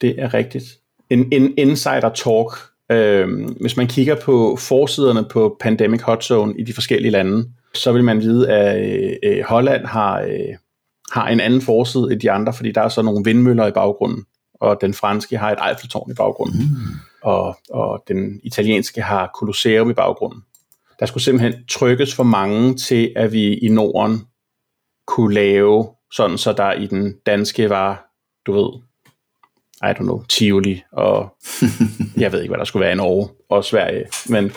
det er rigtigt. En, en insider talk. Øh, hvis man kigger på forsiderne på Pandemic Hot Zone i de forskellige lande, så vil man vide, at øh, øh, Holland har, øh, har en anden forside end de andre, fordi der er så nogle vindmøller i baggrunden, og den franske har et Eiffeltårn i baggrunden, mm. og, og den italienske har Colosseum i baggrunden. Der skulle simpelthen trykkes for mange til, at vi i Norden kunne lave sådan, så der i den danske var, du ved, I don't know, Tivoli, og jeg ved ikke, hvad der skulle være i Norge og Sverige, men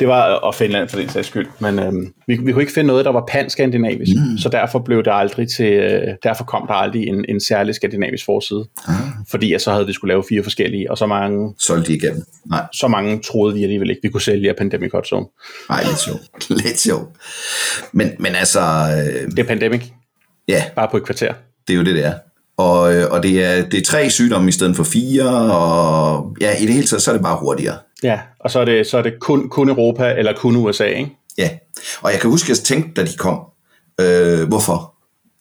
det var, og Finland for den sags skyld, men øhm, vi, vi kunne ikke finde noget, der var pan-skandinavisk, mm. så derfor blev det aldrig til, øh, derfor kom der aldrig en, en særlig skandinavisk forside, Ah, fordi at så havde vi skulle lave fire forskellige, og så mange, solgte de igennem. Nej, så mange troede vi alligevel ikke, vi kunne sælge af Pandemic Hot Zone. nej, lidt sjovt. lidt sjovt. Men, men altså, øh, Det er Pandemic, ja, bare på et kvarter. det er jo det, det er. Og, øh, og det, er, det er tre sygdomme i stedet for fire, og ja, i det hele taget, så er det bare hurtigere. Ja, og så er det, så er det kun, kun Europa eller kun USA, ikke? Ja, og jeg kan huske, at jeg tænkte, da de kom, øh, hvorfor?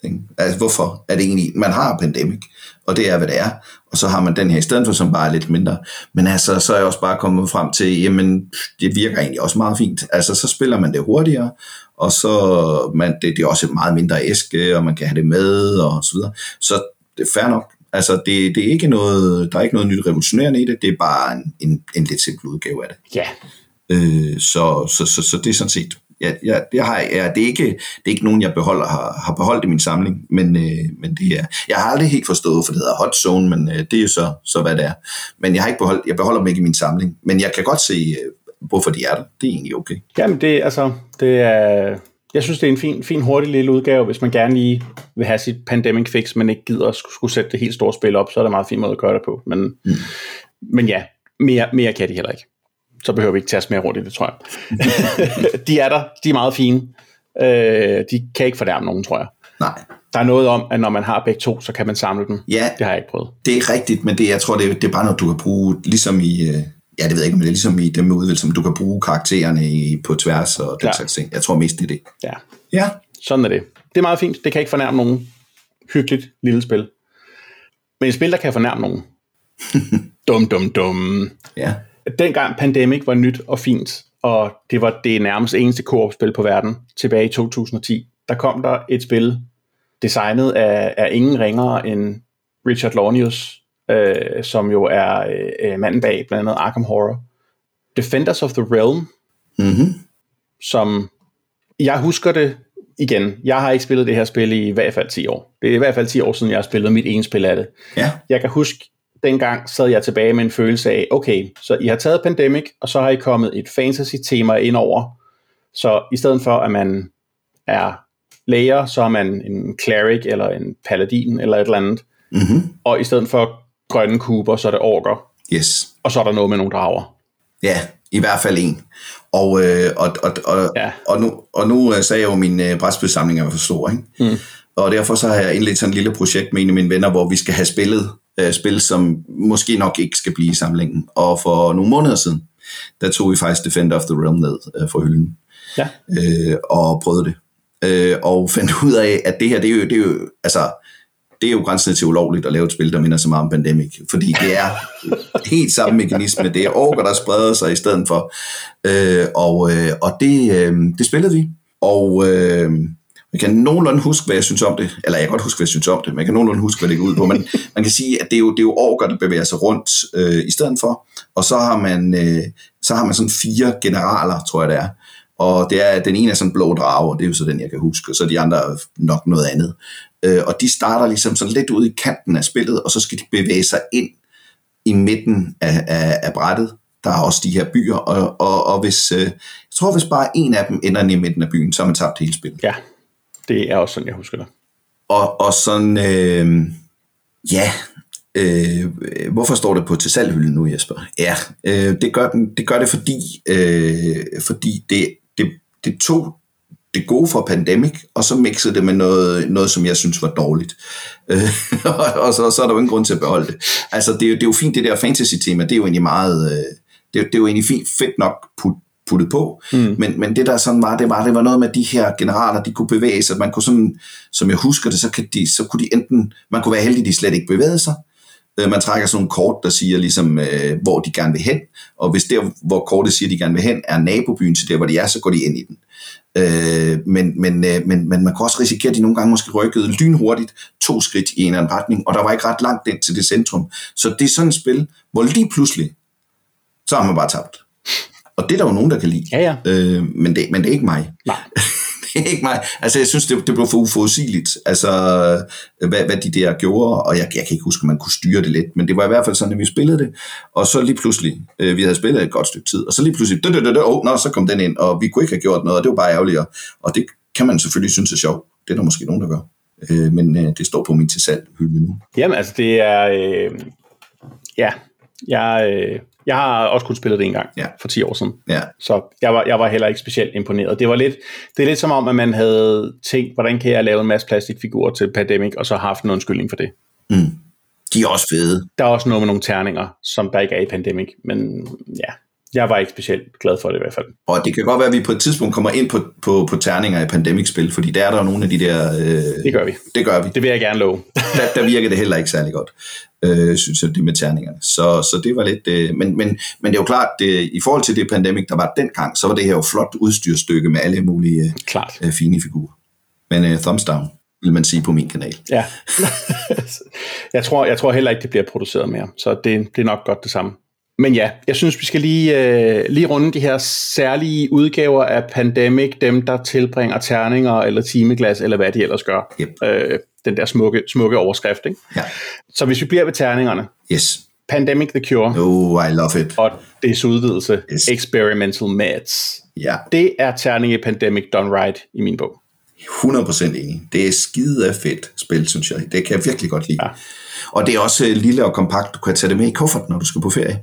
Ikke? Altså, hvorfor er det egentlig, man har pandemic, og det er, hvad det er, og så har man den her i stedet for, som bare er lidt mindre. Men altså, så er jeg også bare kommet frem til, jamen, det virker egentlig også meget fint. Altså, så spiller man det hurtigere, og så man, det, det er også et meget mindre æske, og man kan have det med, og så videre. Så det er fair nok. Altså, det, det er ikke noget, der er ikke noget nyt revolutionerende i det, det er bare en, en, en lidt simpel udgave af det. Ja, Øh, så, så, så, så det er sådan set Jeg, jeg, det, har, jeg, det, er ikke, det er ikke nogen, jeg beholder, har, har beholdt i min samling, men, øh, men det er, jeg har aldrig helt forstået, for det hedder hot zone, men øh, det er jo så, så, hvad det er. Men jeg har ikke beholdt, jeg beholder dem ikke i min samling, men jeg kan godt se, øh, hvorfor de er der. Det er egentlig okay. Jamen, det, altså, det er, jeg synes, det er en fin, fin hurtig lille udgave, hvis man gerne lige vil have sit pandemic fix, men ikke gider at skulle sætte det helt store spil op, så er det en meget fin måde at gøre det på. Men, mm. men ja, mere, mere kan de heller ikke. Så behøver vi ikke tage mere rundt i det, tror jeg. de er der, de er meget fine. Øh, de kan ikke fornærme nogen, tror jeg. Nej. Der er noget om, at når man har begge to, så kan man samle dem. Ja, Det har jeg ikke prøvet. det er rigtigt, men det, jeg tror, det, er- det er bare noget, du kan bruge, ligesom i, øh, ja, det ved jeg ikke, men det er ligesom i dem med udvalg, som du kan bruge karaktererne i, på tværs og den Ja. slags ting. Jeg tror mest, det er det. Ja, Ja, sådan er det. Det er meget fint. Det kan ikke fornærme nogen. Hyggeligt lille spil. Men et spil, der kan fornærme nogen. dum, dum, dum. ja. dengang Pandemic var nyt og fint, og det var det nærmest eneste koop-spil på verden, tilbage i 2010, der kom der et spil, designet af, af ingen ringere end Richard Launius, øh, som jo er øh, manden bag blandt andet Arkham Horror. Defenders of the Realm, Mm-hmm. som jeg husker det igen. Jeg har ikke spillet det her spil i i hvert fald 10 år. Det er i hvert fald 10 år siden, jeg har spillet mit ene spil af det. Ja, Jeg kan huske, dengang sad jeg tilbage med en følelse af, okay, så I har taget Pandemic, og så har I kommet et fantasy-tema ind over. Så i stedet for, at man er læger, så er man en cleric, eller en paladin, eller et eller andet. mm-hmm. Og i stedet for grønne kuber, så er det orker. yes. Og så er der noget med nogle drager. Ja, i hvert fald en. Og, øh, og, og, og, Ja. og nu, og nu øh, sagde jeg jo, at min øh, brætspilsamling er for stor, ikke? Mm. Og derfor så har jeg indledt sådan et lille projekt med en af mine venner, hvor vi skal have spillet øh, spil, som måske nok ikke skal blive i samlingen. Og for nogle måneder siden, der tog vi faktisk Defender of the Realm ned øh, for hylden Ja. øh, og prøvede det. Øh, og fandt ud af, at det her, det er jo, det er jo, altså, det er jo grænsen til ulovligt at lave et spil, der minder så meget om Pandemic. Fordi det er helt samme mekanisme. Det er orker, der spreder sig i stedet for. Øh, og øh, og det, øh, det spillede vi. Og øh, jeg kan nogenlunde huske, hvad jeg synes om det. Eller jeg kan godt huske, hvad jeg synes om det, men jeg kan nogenlunde huske, hvad det går ud på. Men man kan sige, at det er jo, det er jo orker, der bevæger sig rundt øh, i stedet for. Og så har man, øh, så har man sådan fire generaler, tror jeg det er. Og det er, den ene er sådan blå drage, og det er jo så den, jeg kan huske, og så er de andre er nok noget andet. Øh, og de starter ligesom sådan lidt ude i kanten af spillet, og så skal de bevæge sig ind i midten af, af, af brættet. Der er også de her byer, og, og, og hvis, øh, jeg tror, hvis bare en af dem ender i midten af byen, så har man tabt hele spillet. Ja, det er også sådan, jeg husker det. Og, og sådan, øh, ja, øh, hvorfor står det på til salghylden nu, Jesper? Ja, øh, det, gør den, det gør det, fordi, øh, fordi det, det, tog det gode fra Pandemic, og så mixede det med noget, noget som jeg synes var dårligt. Øh, og, så, så er der jo ingen grund til at beholde det. Altså, det er, jo- det er jo fint, det der fantasy-tema, det er jo egentlig meget, øh, det, er, det er jo egentlig fint, fedt nok put, puttet på, mm. men, men det der sådan var, det var, det var noget med de her generaler, de kunne bevæge sig, man kunne sådan, som jeg husker det, så, kan de, så kunne de enten, man kunne være heldig, de slet ikke bevægede sig, man trækker sådan nogle kort, der siger ligesom, øh, hvor de gerne vil hen, og hvis der, hvor kortet siger, de gerne vil hen, er nabobyen til der, hvor de er, så går de ind i den. Øh, men, men, øh, men, men man kan også risikere, at de nogle gange måske rykkede lynhurtigt to skridt i en eller anden retning, og der var ikke ret langt ind til det centrum. Så det er sådan et spil, hvor lige pludselig, så har man bare tabt. Og det er der jo nogen, der kan lide. Ja, ja. Øh, men, det, men det er ikke mig. Nej. ikke mig. Altså, jeg synes, det, det blev for uforudsigeligt, altså, hvad, hvad de der gjorde, og jeg, jeg kan ikke huske, om man kunne styre det lidt, men det var i hvert fald sådan, at vi spillede det, og så lige pludselig, øh, vi havde spillet et godt stykke tid, og så lige pludselig, dø, dø, dø, dø, oh, nå, så kom den ind, og vi kunne ikke have gjort noget, og det var bare ærgerligt, og- og det kan man selvfølgelig synes er sjovt. Det er der måske nogen, der gør. Øh, men øh, det står på min til salg hylde nu. Jamen, altså, det er... Øh, ja, jeg, øh, jeg har også kun spillet det en gang Ja. for 10 år siden. Ja, Så jeg var, jeg var heller ikke specielt imponeret. Det var lidt, det er lidt som om, at man havde tænkt, hvordan kan jeg lave en masse plastikfigurer til Pandemic, og så haft en undskyldning for det. mm. de er også fede. Der er også noget med nogle terninger, som der ikke er i Pandemic, men ja, jeg var ikke specielt glad for det i hvert fald. Og det kan godt være, at vi på et tidspunkt kommer ind på, på, på terninger i Pandemic-spil, fordi der er der nogle af de der... Øh, Det gør vi. det gør vi. Det vil jeg gerne love. der, der virker det heller ikke særlig godt, øh, synes jeg, det med terningerne. Så, så det var lidt... Øh, men, men, men det er jo klart, det, i forhold til det pandemic, der var dengang, så var det her jo flot udstyrstykke med alle mulige Klart. øh, fine figurer. Men øh, thumbs down, vil man sige på min kanal. Ja. jeg, tror, jeg tror heller ikke, det bliver produceret mere, så det, det er nok godt det samme. Men ja, jeg synes, vi skal lige, øh, lige runde de her særlige udgaver af Pandemic, dem der tilbringer terninger eller timeglas, eller hvad de ellers gør. Yep. Øh, den der smukke, smukke overskrift. Ikke? Ja. Så hvis vi bliver ved terningerne, Yes. Pandemic the Cure, Oh, I love it. og dets udvidelse, Yes. Experimental Meds. Ja, Det er terning i Pandemic done right i min bog. 100% enig. Det er skide fedt spil, synes jeg. Det kan jeg virkelig godt lide. Ja. Og det er også øh, lille og kompakt. Du kan tage det med i kufferten, når du skal på ferie.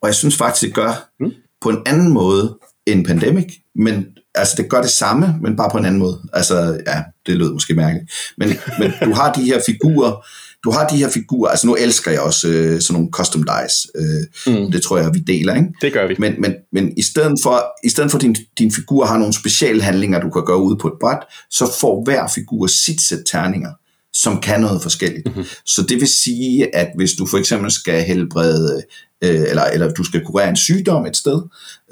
Og jeg synes faktisk, det gør mm. på en anden måde end Pandemic. Men altså, det gør det samme, men bare på en anden måde. Altså, ja, det lød måske mærkeligt. Men, men du har de her figurer, du har de her figurer, altså nu elsker jeg også øh, sådan nogle custom dice. Øh, mm. Det tror jeg, vi deler, ikke? Det gør vi. Men, men, men i stedet for, i stedet for din, din figur har nogle specielle handlinger, du kan gøre ude på et bræt, så får hver figur sit sæt terninger, som kan noget forskelligt. Mm-hmm. Så det vil sige, at hvis du for eksempel skal helbrede, øh, eller, eller du skal kurere en sygdom et sted,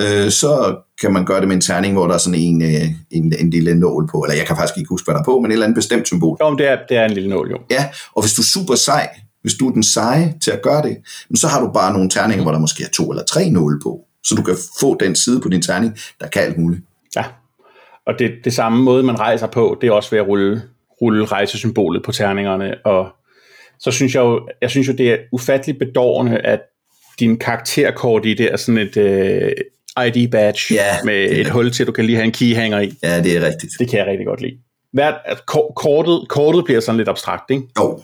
øh, så kan man gøre det med en terning, hvor der er sådan en, øh, en, en lille nål på, eller jeg kan faktisk ikke huske, hvad der er på, men et eller andet bestemt symbol. Jo, det er, det er en lille nål, jo. Ja, og hvis du er super sej, hvis du er den seje til at gøre det, så har du bare nogle terninger, hvor der måske er to eller tre nåle på, så du kan få den side på din terning, der kan alt muligt. Ja. Og det, det samme måde, man rejser på, det er også ved at rulle, rulle rejsesymbolet på terningerne. Og så synes jeg jo, jeg synes jo, det er ufatteligt bedårende, at din karakterkort i det er sådan et øh, ID-badge Ja, med et rigtigt. hul til, du kan lige have en keyhanger i. Ja, det er rigtigt. Det kan jeg rigtig godt lide. Hvert, at ko- kortet, kortet bliver sådan lidt abstrakt, ikke? Jo,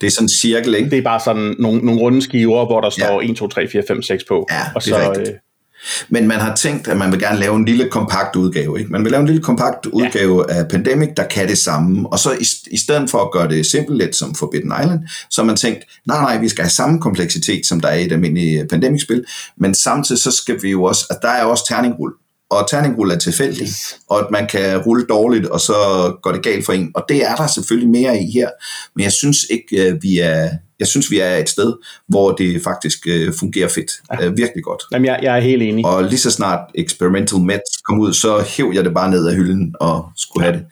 det er sådan en cirkel, ikke? Det er bare sådan nogle, nogle runde skiver, hvor der står 1, 2, 3, 4, 5, 6 på. Ja, og det er så, rigtigt. øh, Men man har tænkt, at man vil gerne lave en lille kompakt udgave. Ikke? Man vil lave en lille kompakt udgave af Pandemic, der kan det samme. Og så i, i stedet for at gøre det simpelt lidt som Forbidden Island, så har man tænkt, nej, nej, vi skal have samme kompleksitet, som der er i et almindeligt Pandemic-spil. Men samtidig så skal vi jo også, at der er også terningrull. Og terningrull er tilfældig, Yes. og at man kan rulle dårligt, og så går det galt for en. Og det er der selvfølgelig mere i her. Men jeg synes ikke, øh, vi er, jeg synes, vi er et sted, hvor det faktisk øh, fungerer fedt. Ja. Virkelig godt. jamen, jeg, jeg er helt enig. Og lige så snart Experimental Mets kom ud, så hæv jeg det bare ned af hylden og skulle have det.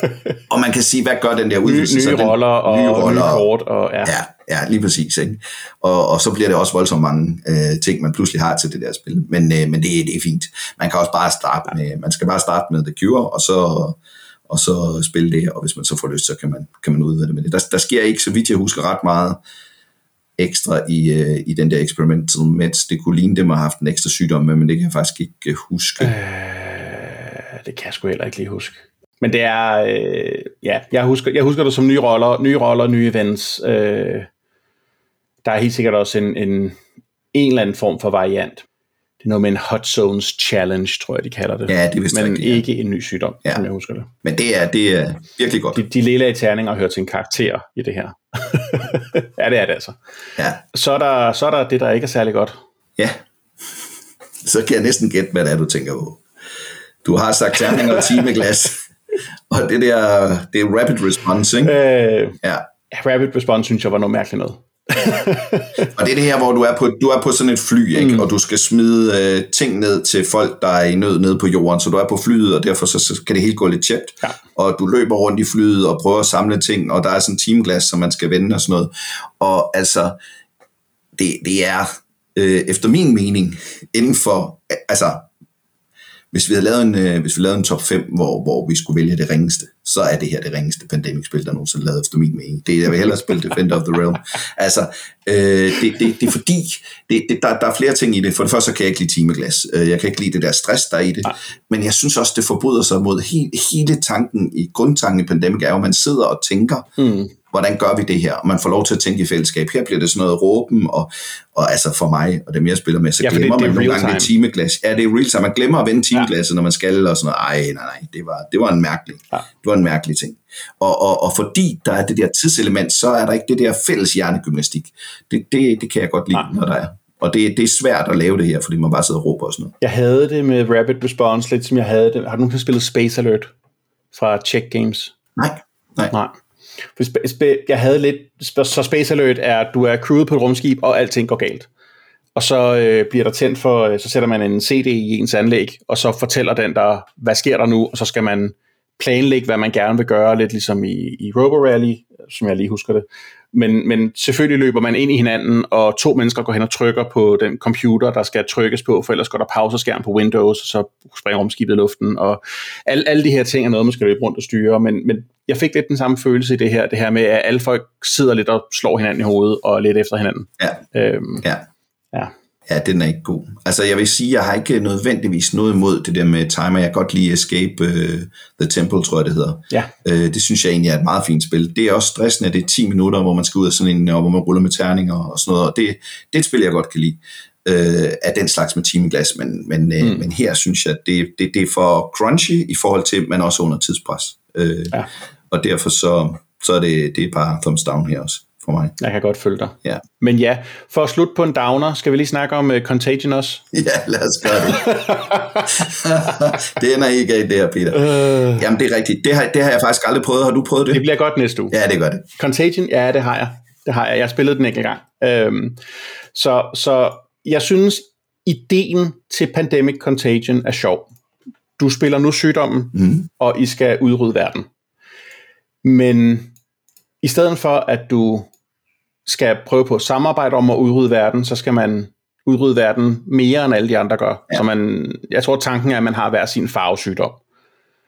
og man kan sige, hvad gør den der nye, udvidelse? så nye den, roller og nye, nye kort. Og, ja. Ja, ja, lige præcis. Ikke? Og, og så bliver det også voldsomt mange øh, ting, man pludselig har til det der spil. Men, øh, men det, det er fint. Man kan også bare starte med, man skal bare starte med The Cure, og så, og så spille det, og hvis man så får lyst, så kan man, kan man udvide det med det. Der, der sker ikke, så vidt jeg husker, ret meget ekstra i, øh, i den der experimental meds. Det kunne ligne dem at have haft en ekstra sygdom med, men det kan jeg faktisk ikke øh, huske. Øh, det kan jeg sgu heller ikke lige huske. Men det er, øh, ja, jeg husker, jeg husker det som nye roller, nye roller, nye events. Øh, der er helt sikkert også en, en, en eller anden form for variant. Det er noget med en hot zones challenge, tror jeg, de kalder det. Ja, det Men rigtigt, ja. ikke en ny sygdom, Ja. som jeg husker det. Men det er, det er virkelig godt. De, de lille terninger hører til en karakter i det her. ja, det er det altså. Ja, Så er, der, så er der det, der ikke er særlig godt. ja. Så kan jeg næsten gætte, hvad det er, du tænker på. Du har sagt terninger og timeglas. Og det der, det er rapid response, ikke? Øh, Ja. rapid response synes jeg var noget mærkeligt noget. Og det er det her, hvor du er på, du er på sådan et fly, ikke? Mm. og du skal smide øh, ting ned til folk, der er i nød nede på jorden. Så du er på flyet, og derfor så, så kan det hele gå lidt tjept. Ja. Og du løber rundt i flyet og prøver at samle ting, og der er sådan en timeglas, som man skal vende og sådan noget. Og altså, det, det er øh, efter min mening inden for, altså, hvis vi havde lavet en, øh, hvis vi lavede en top 5, hvor, hvor vi skulle vælge det ringeste, så er det her det ringeste Pandemic-spil, der nogensinde er lavet efter min mening. Det er, jeg vil hellere spille Defender of the Realm. Altså, øh, det, det, det er fordi, det, det, der, der er flere ting i det. For det første, så kan jeg ikke lide timeglas. Øh, Jeg kan ikke lide det der stress, der er i det. Men jeg synes også, det forbryder sig mod he, hele tanken i grundtanken i Pandemic, er jo, at man sidder og tænker, Mm. Hvordan gør vi det her? Og man får lov til at tænke i fællesskab. Her bliver det sådan noget råben, og, og altså for mig, og dem jeg spiller med, så Ja, ja, det- glemmer det er man nogle gange det time. timeglas. Ja, det er real time. Man glemmer at vende timeglasset, ja. når man skal, og sådan noget. Ej, nej, nej, det var, det var en mærkelig, Ja. det var en mærkelig ting. Og, og, og fordi der er det der tidselement, så er der ikke det der fælles hjernegymnastik. Det, det, det kan jeg godt lide, Nej. når der er. Og det, det er svært at lave det her, fordi man bare sidder og råber og sådan noget. Jeg havde det med rapid response, lidt som jeg havde det. Har du nogensinde spillet Space Alert fra Check Games? Nej, nej. Nej. For sp- sp- jeg havde lidt, sp- så Space Alert er, at du er crewet på et rumskib, og alting går galt. Og så øh, bliver der tændt for, øh, så sætter man en CD i ens anlæg, og så fortæller den der, hvad sker der nu, og så skal man planlægge, hvad man gerne vil gøre, lidt ligesom i, i Robo Rally, som jeg lige husker det. Men, men selvfølgelig løber man ind i hinanden, og to mennesker går hen og trykker på den computer, der skal trykkes på, for ellers går der pauseskærm på Windows, og så springer rumskibet i luften, og alle, alle de her ting er noget, man skal løbe rundt og styre, men, men jeg fik lidt den samme følelse i det her, det her med, at alle folk sidder lidt og slår hinanden i hovedet, og lidt efter hinanden. Ja. Øhm, Ja. ja. Ja, den er ikke god. Altså, jeg vil sige, jeg har ikke nødvendigvis noget imod det der med timer. Jeg kan godt lide Escape uh, the Temple, tror jeg, det hedder. Ja. Uh, det synes jeg egentlig er et meget fint spil. Det er også stressende, det er 10 minutter, hvor man skal ud af sådan en, og hvor man ruller med terninger og sådan noget. Og det, det er et spil, jeg godt kan lide. Uh, af den slags med timeglas, men, men, mm. uh, men her synes jeg, det, det, det er for crunchy i forhold til, at man også er under tidspres. Uh, Ja. Og derfor så, så er det, det er bare thumbs down her også for mig. Jeg kan godt følge dig. Ja, Men ja, for at slutte på en downer, skal vi lige snakke om uh, Contagion også? ja lad os gøre det. det ender ikke af det her, Peter. Øh, Jamen, det er rigtigt. Det har, det har jeg faktisk aldrig prøvet. Har du prøvet det? det bliver godt næste uge. Ja, det gør det. Contagion, ja, det har jeg. Det har jeg. Jeg har spillet den enkelt gang. Øhm, så, så jeg synes, ideen til Pandemic Contagion er sjov. Du spiller nu sygdommen, Mm. og I skal udrydde verden. Men i stedet for, at du skal prøve på at samarbejde om at udrydde verden, så skal man udrydde verden mere end alle de andre gør. Ja. Så man, jeg tror, tanken er, at man har hver sin farvesygdom.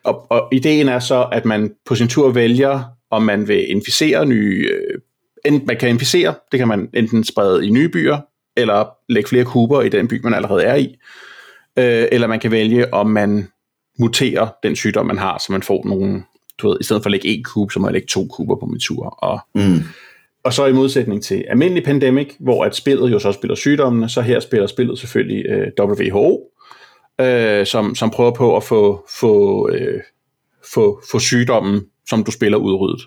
Og, og ideen er så, at man på sin tur vælger, om man vil inficere nye... Øh, enten, man kan inficere, det kan man enten sprede i nye byer, eller lægge flere kuber i den by, man allerede er i. Øh, eller man kan vælge, om man muterer den sygdom, man har, så man får nogle... Du ved, i stedet for at lægge en kube, så må jeg lægge to kuber på min tur. Og, Mm. Og så i modsætning til almindelig pandemic, hvor at spillet jo så spiller sygdommene, så her spiller spillet selvfølgelig øh, WHO, øh, som, som prøver på at få, få, øh, få, få sygdommen, som du spiller, udryddet.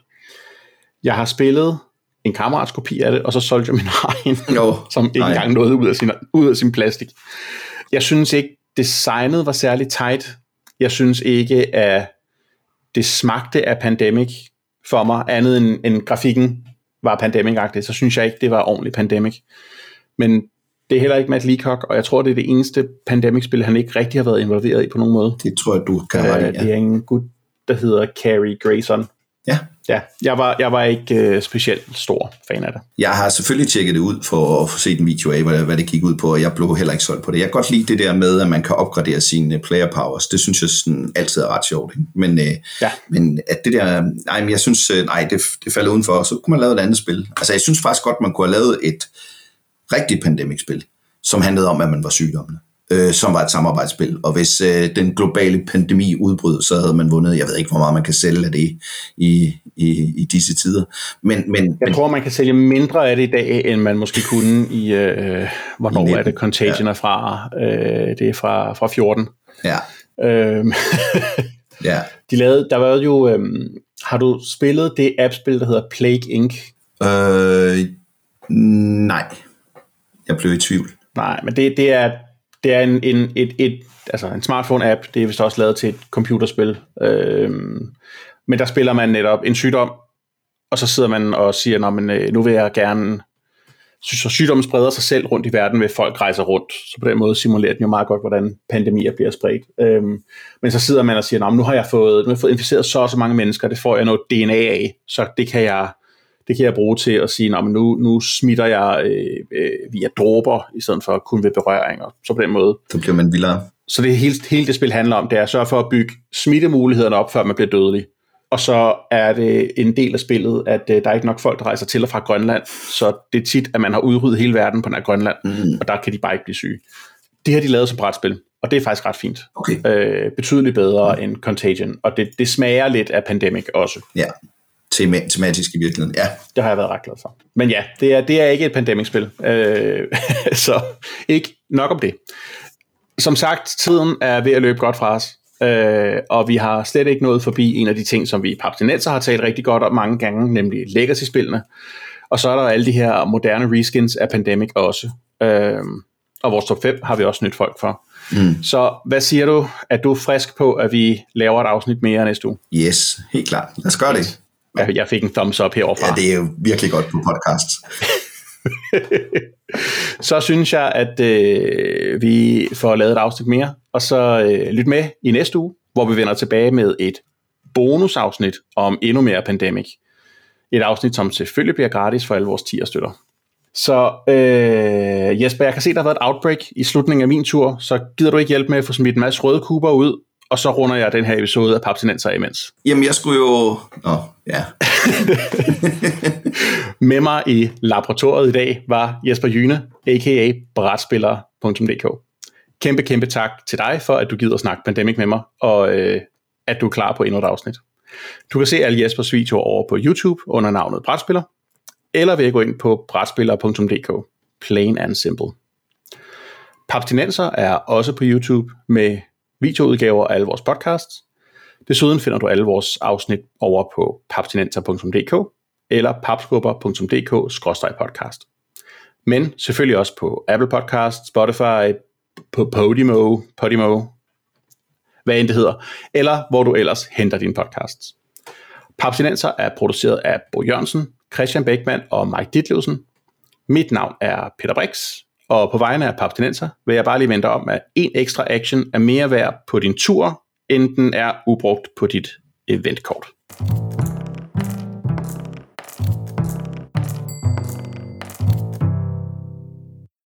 Jeg har spillet en kammerats kopi af det, og så solgte jeg min egen, Jo, som ikke nej. engang nåede ud af, sin, ud af sin plastik. Jeg synes ikke, designet var særlig tight. Jeg synes ikke, at det smagte af Pandemic for mig, andet end, end grafikken var Pandemic-agtigt, så synes jeg ikke, det var ordentligt Pandemic. Men det er heller ikke Matt Leacock, og jeg tror, det er det eneste Pandemic-spil, han ikke rigtig har været involveret i på nogen måde. Det tror jeg, du kan have Øh, i. Det Ja. er en gut, der hedder Carrie Grayson. Ja. Ja, jeg var, jeg var ikke øh, specielt stor fan af det. Jeg har selvfølgelig tjekket det ud for at få set en video af, hvad, hvad det gik ud på, og jeg blev heller ikke solgt på det. Jeg kan godt lide det der med, at man kan opgradere sine player powers. Det synes jeg sådan altid er ret sjovt. Ikke? Men, øh, Ja. men at det der, nej, men jeg synes, øh, nej, det, det falder udenfor, så kunne man lave et andet spil. Altså jeg synes faktisk godt, man kunne have lavet et rigtigt pandemic-spil, som handlede om, at man var sygdommende øh, som var et samarbejdsspil. Og hvis øh, den globale pandemi udbrød, så havde man vundet. Jeg ved ikke, hvor meget man kan sælge af det i, i, i disse tider. Men, men, Jeg tror, man kan sælge mindre af det i dag, end man måske kunne i, øh, hvornår I er 19, det Contagion er fra? Øh, det er fra, fra 14. ja, Øh, ja. de lavede, der var jo, øh, har du spillet det appspil, der hedder Plague Inc.? Øh, nej, jeg blev i tvivl. Nej, men det, det er, det er en, en, et, et, altså en smartphone-app, det er vist også lavet til et computerspil. Øh, men der spiller man netop en sygdom, og så sidder man og siger, Nå, men, øh, nu vil jeg gerne... Så sygdommen spreder sig selv rundt i verden, ved folk rejser rundt. Så på den måde simulerer den jo meget godt, hvordan pandemier bliver spredt. Øhm, men så sidder man og siger, Nå, nu har jeg fået, nu har jeg fået inficeret så og så mange mennesker, det får jeg noget DNA af, så det kan jeg, det kan jeg bruge til at sige, men nu, nu smitter jeg øh, øh, via dråber, i stedet for kun ved berøringer. Så på den måde. Så bliver man vildere. Så det hele, hele det spil handler om, det er at sørge for at bygge smittemulighederne op, før man bliver dødelig. Og så er det en del af spillet, at øh, der er ikke nok folk, der rejser til og fra Grønland, så det er tit, at man har udryddet hele verden på nær Grønland, Mm. og der kan de bare ikke blive syge. Det har de lavet som brætspil, og det er faktisk ret fint. Okay, Øh, betydeligt bedre end Contagion, og det, det smager lidt af Pandemic også. ja. Tema- tematisk i virkeligheden, ja. Det har jeg været ret glad for. Men ja, det er, det er ikke et Pandemic-spil, øh, så ikke nok om det. Som sagt, tiden er ved at løbe godt fra os, øh, og vi har slet ikke nået forbi en af de ting, som vi Papstinenser har talt rigtig godt om mange gange, nemlig Legacy-spillene. Og så er der alle de her moderne reskins af Pandemic også. Øh, og vores top 5 har vi også nyt folk for. Mm. Så hvad siger du? Er du frisk på, at vi laver et afsnit mere næste uge? Yes, helt klart. Lad os gøre det. Jeg, fik en thumbs up heroverfra. Ja, det er jo virkelig godt på podcast. så synes jeg, at øh, vi får lavet et afsnit mere, og så øh, lyt med i næste uge, hvor vi vender tilbage med et bonusafsnit om endnu mere Pandemic. Et afsnit, som selvfølgelig bliver gratis for alle vores 10 støtter. Så øh, Jesper, jeg kan se, der har været et outbreak i slutningen af min tur, så gider du ikke hjælpe med at få smidt en masse røde kuber ud, og så runder jeg den her episode af Papsinenser imens. Jamen, jeg skulle jo... Nå, ja. med mig i laboratoriet i dag var Jesper Jyne, a.k.a. brætspiller.dk. Kæmpe, kæmpe tak til dig for, at du gider at snakke Pandemic med mig, og øh, at du er klar på endnu et afsnit. Du kan se alle Jespers videoer over på YouTube under navnet Brætspiller, eller ved at gå ind på brætspiller.dk. Plain and simple. Papstinenser er også på YouTube med videoudgaver af alle vores podcasts. Desuden finder du alle vores afsnit over på papstinenser.dk eller papskubber.dk-podcast. Men selvfølgelig også på Apple Podcast, Spotify, på Podimo, Podimo, hvad end det hedder, eller hvor du ellers henter dine podcasts. Papstinenser er produceret af Bo Jørgensen, Christian Beckmann og Mike Ditlevsen. Mit navn er Peter Brix, og på vegne af Papstinenser vil jeg bare lige vente om, at en ekstra action er mere værd på din tur, end den er ubrugt på dit eventkort.